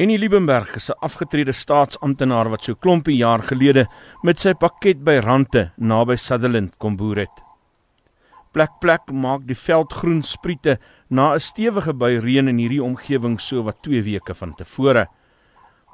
Henny Liebenberg is 'n afgetrede staatsamptenaar wat so klompie jaar gelede met sy pakket by Rante naby Sutherland kom boer het. Plek plek maak die veld groen spriete na 'n stewige by reën in hierdie omgewing so wat 2 weke van tevore.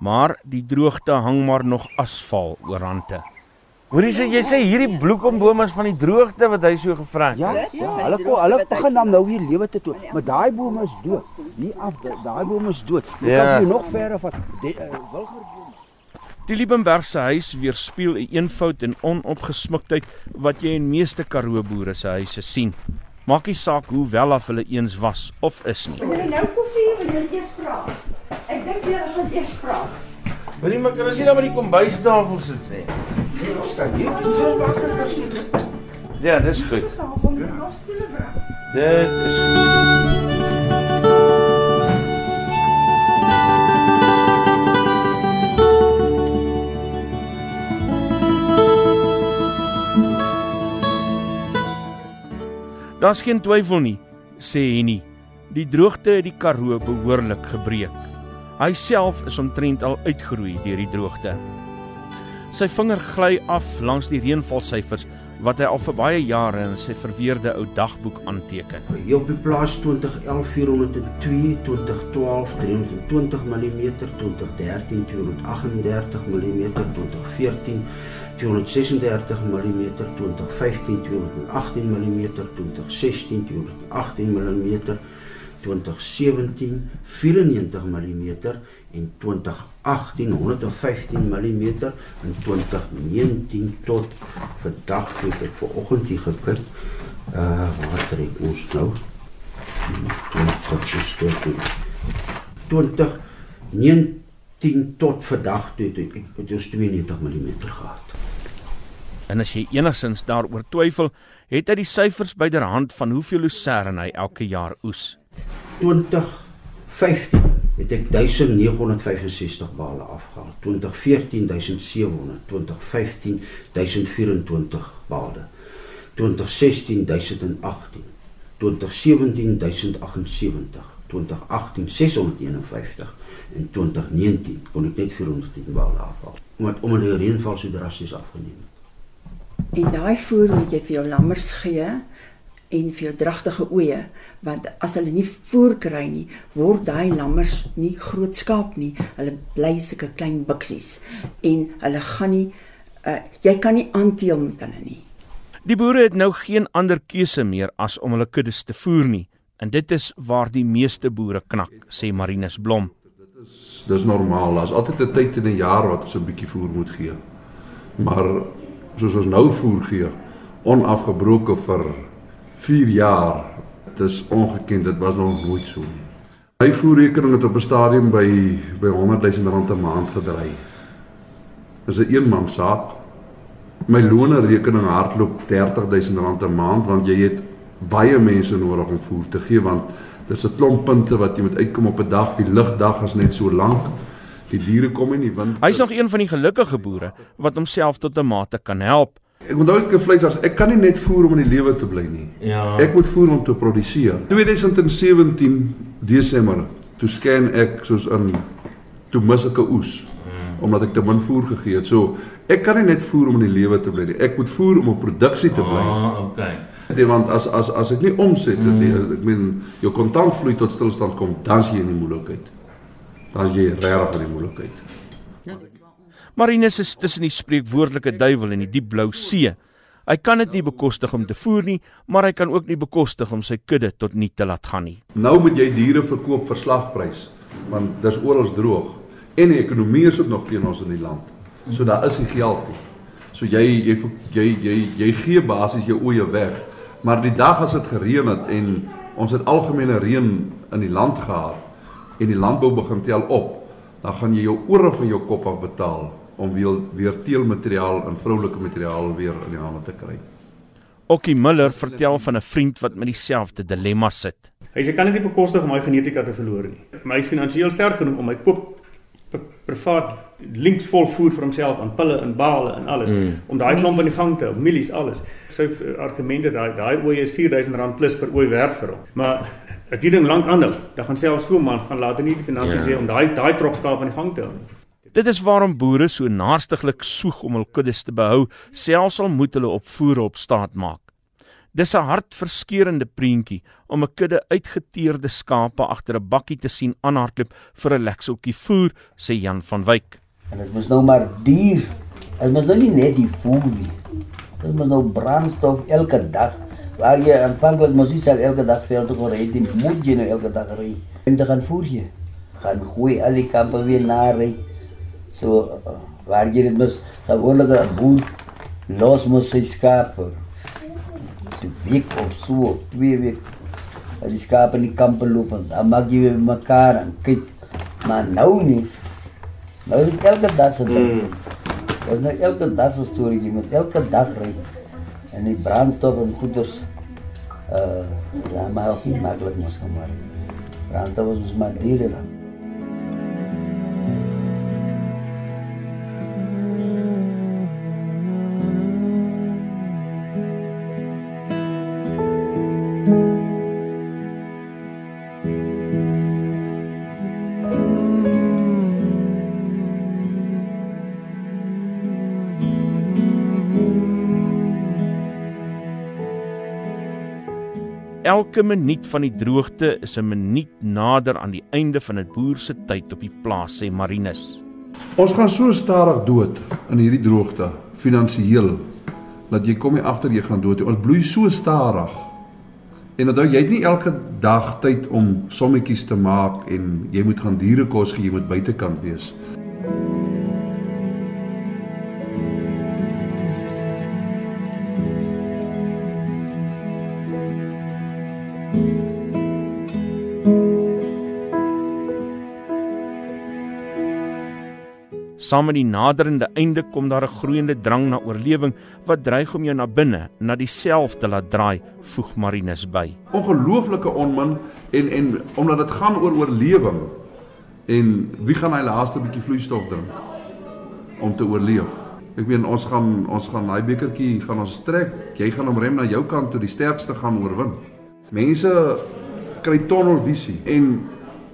Maar die droogte hang maar nog asfal oor Rante. Hoorie sê jy sê hierdie bloekomboom is van die droogte wat hy so gevra het. Ja, ja, hulle kom hulle begin dan nou weer lewe te toe. Maar daai boom is dood. Nie af daai boom is dood. Jy Ja. kan hier nog verder van die uh, wilgerboom. Die Liebenberg se huis weerspieël 'n een eenvoud en onopgesmuktheid wat jy in meeste Karoo boere se huise sien. Maak nie saak hoe wel af hulle eens was of is nie. Wil jy nou koffie wil jy eers praat? Ek dink jy gaan eers praat. Hoorie maar kan ons nie daar by die kombuistafel sit nie. Hier ons is. Ja, goed. Ons stoele bring. Dit is geen twyfel nie, sê Henny. Die droogte het die Karoo behoorlik gebreek. Hy self is omtrent al uitgeroei deur die droogte. Sy vinger gly af langs die reënvalsyfers wat hy al vir baie jare in sy verweerde ou dagboek aanteken. Hier op die plaas 2011 402, 2012 320 mm, 2013 238 mm, 2014 236 mm, 2015 218 mm, 2016 218 mm, 2017 94 mm en 2018 115 mm en 2019 tot vandag het ek vanoggend hier gekyk. Uh waar trek ons nou? 20 is dit. 20 19 tot vandag toe het ek het ons 92 mm gehad. En as jy enigsins daaroor twyfel, het hy die syfers byderhand van hoeveel lucerne hy elke jaar oes. 2015 het ek 1965 bale afgehaal. 2014 1700, 2015 1024 bale. 2016 1018, 2017 1078, 2018 651 en 2019 kon ek net 410 bale afhaal. Omdat omdat die reënval so drasties afgeneem het. En daai voer moet jy vir jou lammers gee en vir jou dragtige oeye want as hulle nie voer kry nie word daai lammers nie groot skaap nie hulle bly sulke klein biksies en hulle gaan nie uh, jy kan nie aanteel met hulle nie Die boere het nou geen ander keuse meer as om hulle kuddes te voer nie. En dit is waar die meeste boere knak, sê Marinus Blom. Dis normaal. Daar's altyd 'n tyd in 'n jaar wat ons 'n bietjie voer moet gee. Maar soos ons nou voer gee, onafgebroke vir 4 jaar, dit is ongeken. Dit was nog nooit so nie. My voerrekening het op 'n stadium by by 100 000 rand 'n maand gedraai. Dis 'n eenman saak. My loonrekening hardloop 30 000 rand 'n maand want jy het baie mense nodig om voer te gee want dis 'n klomp punte wat jy moet uitkom op 'n dag. Die ligdag is net so lank. Die diere kom nie wind. Hy's nog een van die gelukkige boere wat homself tot 'n mate kan help. Ek onthou ek vleisarts, ek kan nie net voer om in die lewe te bly nie. Ja. Ek moet voer om te produseer. 2017 Desember, toe scan ek soos in toe mis ek 'n oes omdat ek te min voer gegee het. So, ek kan nie net voer om in die lewe te bly nie. Ek moet voer om op produksie te bly. Ah, okay. Nee, want as as as ek nie omset het nie, ek meen jou kontantvloei tot stilstand kom, dan is jy in die moeilikheid. Dan is jy regtig in die moeilikheid. Marinus is tussen die spreekwoordelike duiwel en die diep blou see. Hy kan dit nie bekostig om te voer nie, maar hy kan ook nie bekostig om sy kudde tot nul te laat gaan nie. Nou moet jy diere verkoop vir slagprys, want dis oral droog en die ekonomie is ook nog teen ons in die land. So daar is nie geld nie. So jy jy jy jy, jy gee basies jou oeye weg. Maar die dag as dit gereën het en ons het algemene reën in die land gehad en die landbou begin tel op, dan gaan jy jou ore van jou kop af betaal om weer weer teelmateriaal en vroulike materiaal weer in die hande te kry. Okkie Miller vertel van 'n vriend wat met dieselfde dilemma sit. Hy sê kan dit nie bekostig om my genetika te verloor nie. Maar hy is finansiëel sterk genoeg om my koop pri- privaat links vol voer vir homself aan pille en bale en alles mm. om daai klomp in die gang te hou, mielies alles. Sy argumente daai daai ooi is R4000 plus per ooi werd vir hom. Maar as die ding lank aanhou, dan gaan selfs so man gaan later nie die finansies hê ja. om daai daai tropskaap aan die gang te hou. Dit is waarom boere so naarstiglik soeg om hul kuddes te behou, selfs al moet hulle opvoere op staat maak. Dis 'n hartverskeurende prentjie om 'n kudde uitgeteerde skape agter 'n bakkie te sien aanhardloop vir 'n lekseltjie voer, sê Jan van Wyk. En dit moet nou maar duur. Dit moet nou nie net die voer nie. Dit moet nou brandstof elke dag. Waar jy aanvanklik mos iets elke dag vir te kry, dit moet jy nou elke dag ry. En dan gaan voer jy. Gaan gooi al die kampe weer na ry. So waar jy dit mos gewoonlik 'n boer los mos sy skape. Die week of so, twee week. As die skape in die kampe loop, dan maak jy weer mekaar en kyk. Maar nou nie. Nou is elke dag se ding. Mm. Dit is nou elke dag se storie, jy moet elke dag ry. En die brandstof en goeders uh ja, maar ook nie maklik mos kom maar. Brandstof is maar duur dan. Elke minuut van die droogte is 'n minuut nader aan die einde van 'n boer se tyd op die plaas, sê Marinus. Ons gaan so stadig dood in hierdie droogte finansiëel dat jy kom nie agter jy gaan dood nie. Ons bloei so stadig. En onthou jy het nie elke dag tyd om sommetjies te maak en jy moet gaan diere kos gee, jy moet buitekant wees. Saam met die naderende einde kom daar 'n groeiende drang na oorlewing wat dreig om jou na binne, na dieselfde te laat draai, voeg Marinus by. Ongelooflike onmin en en omdat dit gaan oor oorlewing en wie gaan hy laaste bietjie vloeistof drink om te oorleef. Ek meen ons gaan ons gaan daai bekertjie gaan ons trek. Jy gaan hom rem na jou kant toe die sterkste gaan oorwin. Mense kry tunnelvisie en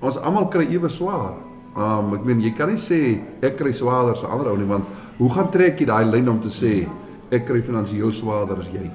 ons almal kry ewe swaar. Um ek meen jy kan nie sê ek kry swaarder as ander ou nie want hoe gaan trek jy daai lyn om te sê ek kry finansiëel swaarder as jy?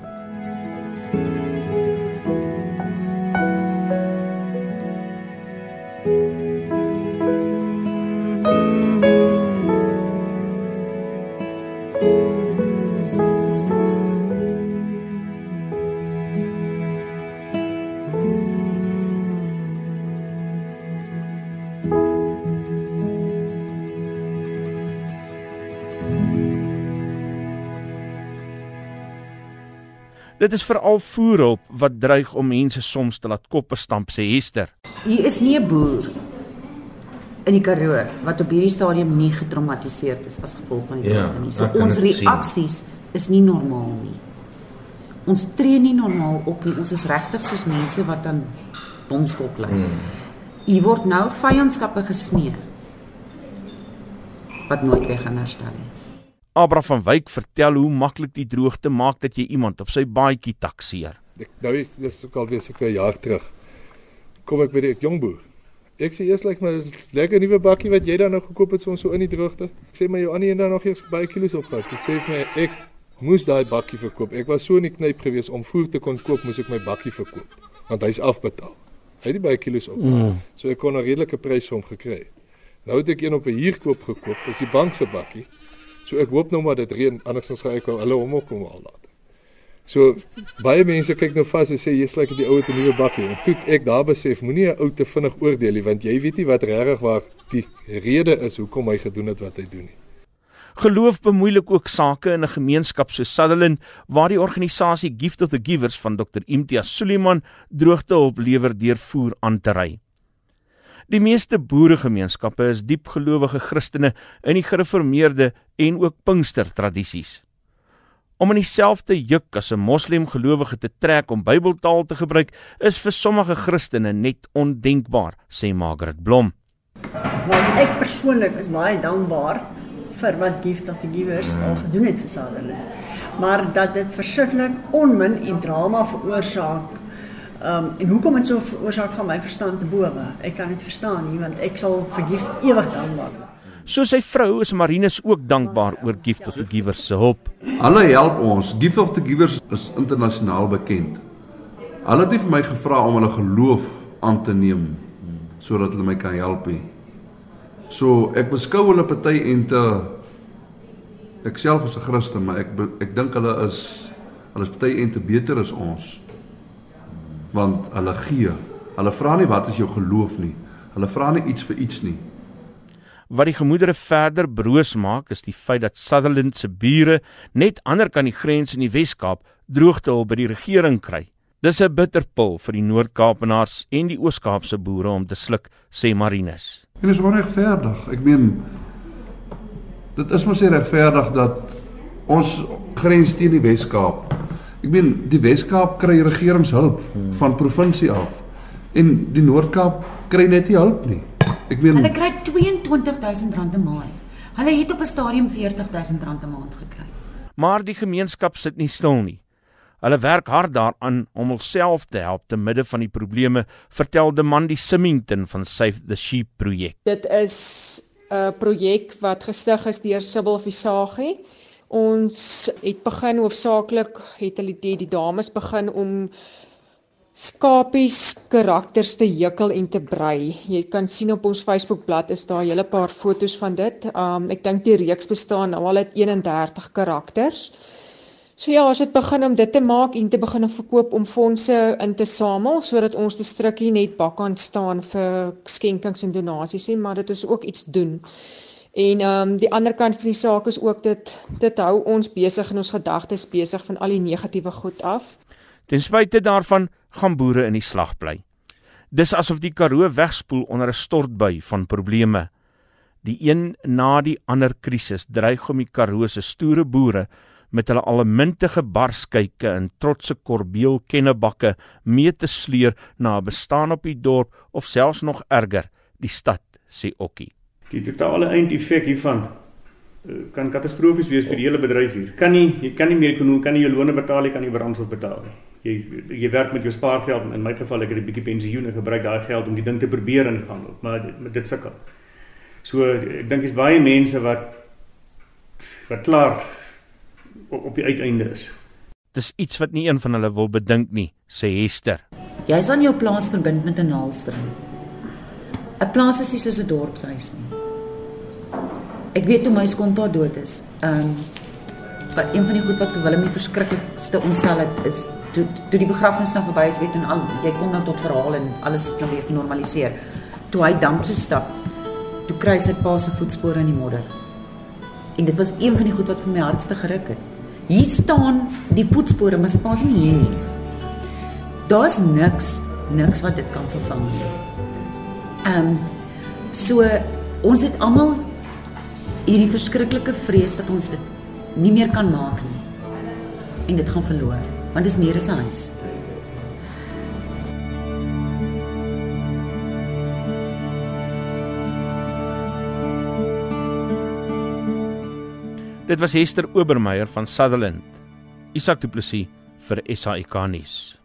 Dit is veral voerhulp wat dreig om mense soms te laat koppe stamp sê Hester. Hier is nie 'n boer in die Karoo wat op hierdie stadium nie getraumatiseer is as gevolg van die ja, nie. So ons reaksies is nie normaal nie. Ons tree nie normaal op nie. Ons is regtig soos mense wat aan bomskop lê. Hmm. Hier word nou vyandskappe gesmeer wat nooit weer gaan herstel nie. Abra van Wyk vertel hoe maklik die droogte maak dat jy iemand op sy baadjie takseer. Ek nou is dis ook al weer seker 'n jaar terug. Kom ek by die jong boer. Ek sê eers lyk like my dis lekker nuwe bakkie wat jy dan nou gekoop het so so in die droogte. Ek sê my jou ander een dan nog eers baie kilos opgehad. Ek sê vir my ek moes daai bakkie verkoop. Ek was so in die knyp gewees om voer te kon koop, moes ek my bakkie verkoop want hy's afbetaal. Hy het die baie kilos op. Mm. So ek kon 'n redelike prys vir hom gekry. Nou het ek een op 'n huurkoop gekoop. Dis die bank se bakkie. So ek hoop nou maar dit reën andersins gaan ek ou hulle hom ook kom al laat. So baie mense kyk nou vas en sê jy's lyk like die ou te nuwe bakkie. En toe ek daar besef, moenie 'n ou te vinnig oordeel nie want jy weet nie wat regtig waar die rede is hoekom hy gedoen het wat hy doen nie. Geloof bemoeilik ook sake in 'n gemeenskap so Sutherland waar die organisasie Gift of the Givers van Dr Imtiaz Suliman droogtehulp lewer deur voer aan te ry. Die meeste boeregemeenskappe is diepgelowige Christene in die gereformeerde en ook Pinkster tradisies. Om in dieselfde juk as 'n moslim gelowige te trek om Bybeltaal te gebruik, is vir sommige Christene net ondenkbaar, sê Margaret Blom. Want ek persoonlik is baie dankbaar vir wat Gift of the Givers al gedoen het vir Sutherland. Maar dat dit verskriklik onmin en drama veroorsaak. Ehm um, en hoekom dit so veroorsaak gaan my verstand te bowe. Ek kan dit verstaan nie want ek sal vir Gift ewig dankbaar wees. So sy vrou is Marinus ook dankbaar oor Gift of the Givers se hulp. Hulle help ons. Gift of the Givers is internasionaal bekend. Hulle het vir my gevra om hulle geloof aan te neem sodat hulle my kan help. He. So ek beskou hulle party en te ek self is 'n Christen, maar ek ek dink hulle is hulle is party en te beter as ons. Want hulle gee. Hulle vra nie wat is jou geloof nie. Hulle vra nie iets vir iets nie. Wat die gemoedere verder broos maak, is die feit dat Sutherland se bure net ander kan die grens in die Wes-Kaap droogtehulp by die regering kry. Dis 'n bitterpil vir die Noord-Kaapenaars en die Oos-Kaapse boere om te sluk, sê Marinus. Dit is onregverdig. Ek meen dit is mos nie regverdig dat ons grens teen die Wes-Kaap. Ek meen die Wes-Kaap kry regeringshulp hmm. van provinsie af en die Noord-Kaap kry net nie hulp nie. Ek meen hulle kry 22000 rand 'n maand. Hulle het op 'n stadium 40000 rand 'n maand gekry. Maar die gemeenskap sit nie stil nie. Hulle werk hard daaraan om hulself te help te midde van die probleme, vertel die man die Simington van Save the Sheep projek. Dit is 'n projek wat gestig is deur Sibyl Visagie. Ons het begin hoofsaaklik het hulle die, die dames begin om skapies karakters te hekel en te brei. Jy kan sien op ons Facebookblad is daar 'n hele paar fotos van dit. Um ek dink die reeks bestaan nou al uit 31 karakters. So ja, ons het begin om dit te maak en te begin om verkoop om fondse in te samel sodat ons distrikkie net bakkant staan vir skenkings en donasies nie, maar dit is ook iets doen. En ehm um, die ander kant van die saak is ook dit dit hou ons besig en ons gedagtes besig van al die negatiewe goed af. Ten spyte daarvan gaan boere in die slag bly. Dis asof die Karoo wegspoel onder 'n stortbui van probleme. Die een na die ander krisis dreig om die Karoo se stoere boere met hulle almintige barskyke en trotse korbeel kennebakke mee te sleer na 'n bestaan op die dorp of selfs nog erger, die stad, sê Okkie. Die totale eindeffek hiervan eh, kan katastrofies wees vir die hele bedryf hier. Kan nie jy kan nie meer kon kan nie jou loone betaal, jy kan nie brandstof betaal nie. Jy jy werk met jou spaargeld in my geval ek het 'n bietjie pensioen en gebruik daai geld om die ding te probeer in gaan loop, maar dit, dit sukkel. So ek dink dis baie mense wat wat klaar op, op die uiteinde is. Dis iets wat nie een van hulle wil bedink nie, sê Hester. Jy's aan jou plaas verbind met 'n naalstring. 'n Plaas is nie soos 'n dorpshuis nie. Ek weet toe my skoonpa dood is. Ehm um, wat een van die goed wat vir Willem die verskriklikste ontstel het is toe toe die begrafnis nou verby is, weet en al jy kom dan tot verhaal en alles nou weer genormaliseer. Toe hy damp so stap, toe kry sy pa se voetspore in die modder. En dit was een van die goed wat vir my hardste geruk het. Hier staan die voetspore, maar se pas nie hier nie. Daar's niks, niks wat dit kan vervang nie. Ehm um, so ons het almal hierdie verskriklike vrees dat ons dit nie meer kan maak nie. En dit gaan verloor, want dit is meer as 'n huis. Dit was Hester Obermeyer van Sutherland. Isak Du Plessis vir SAK nuus.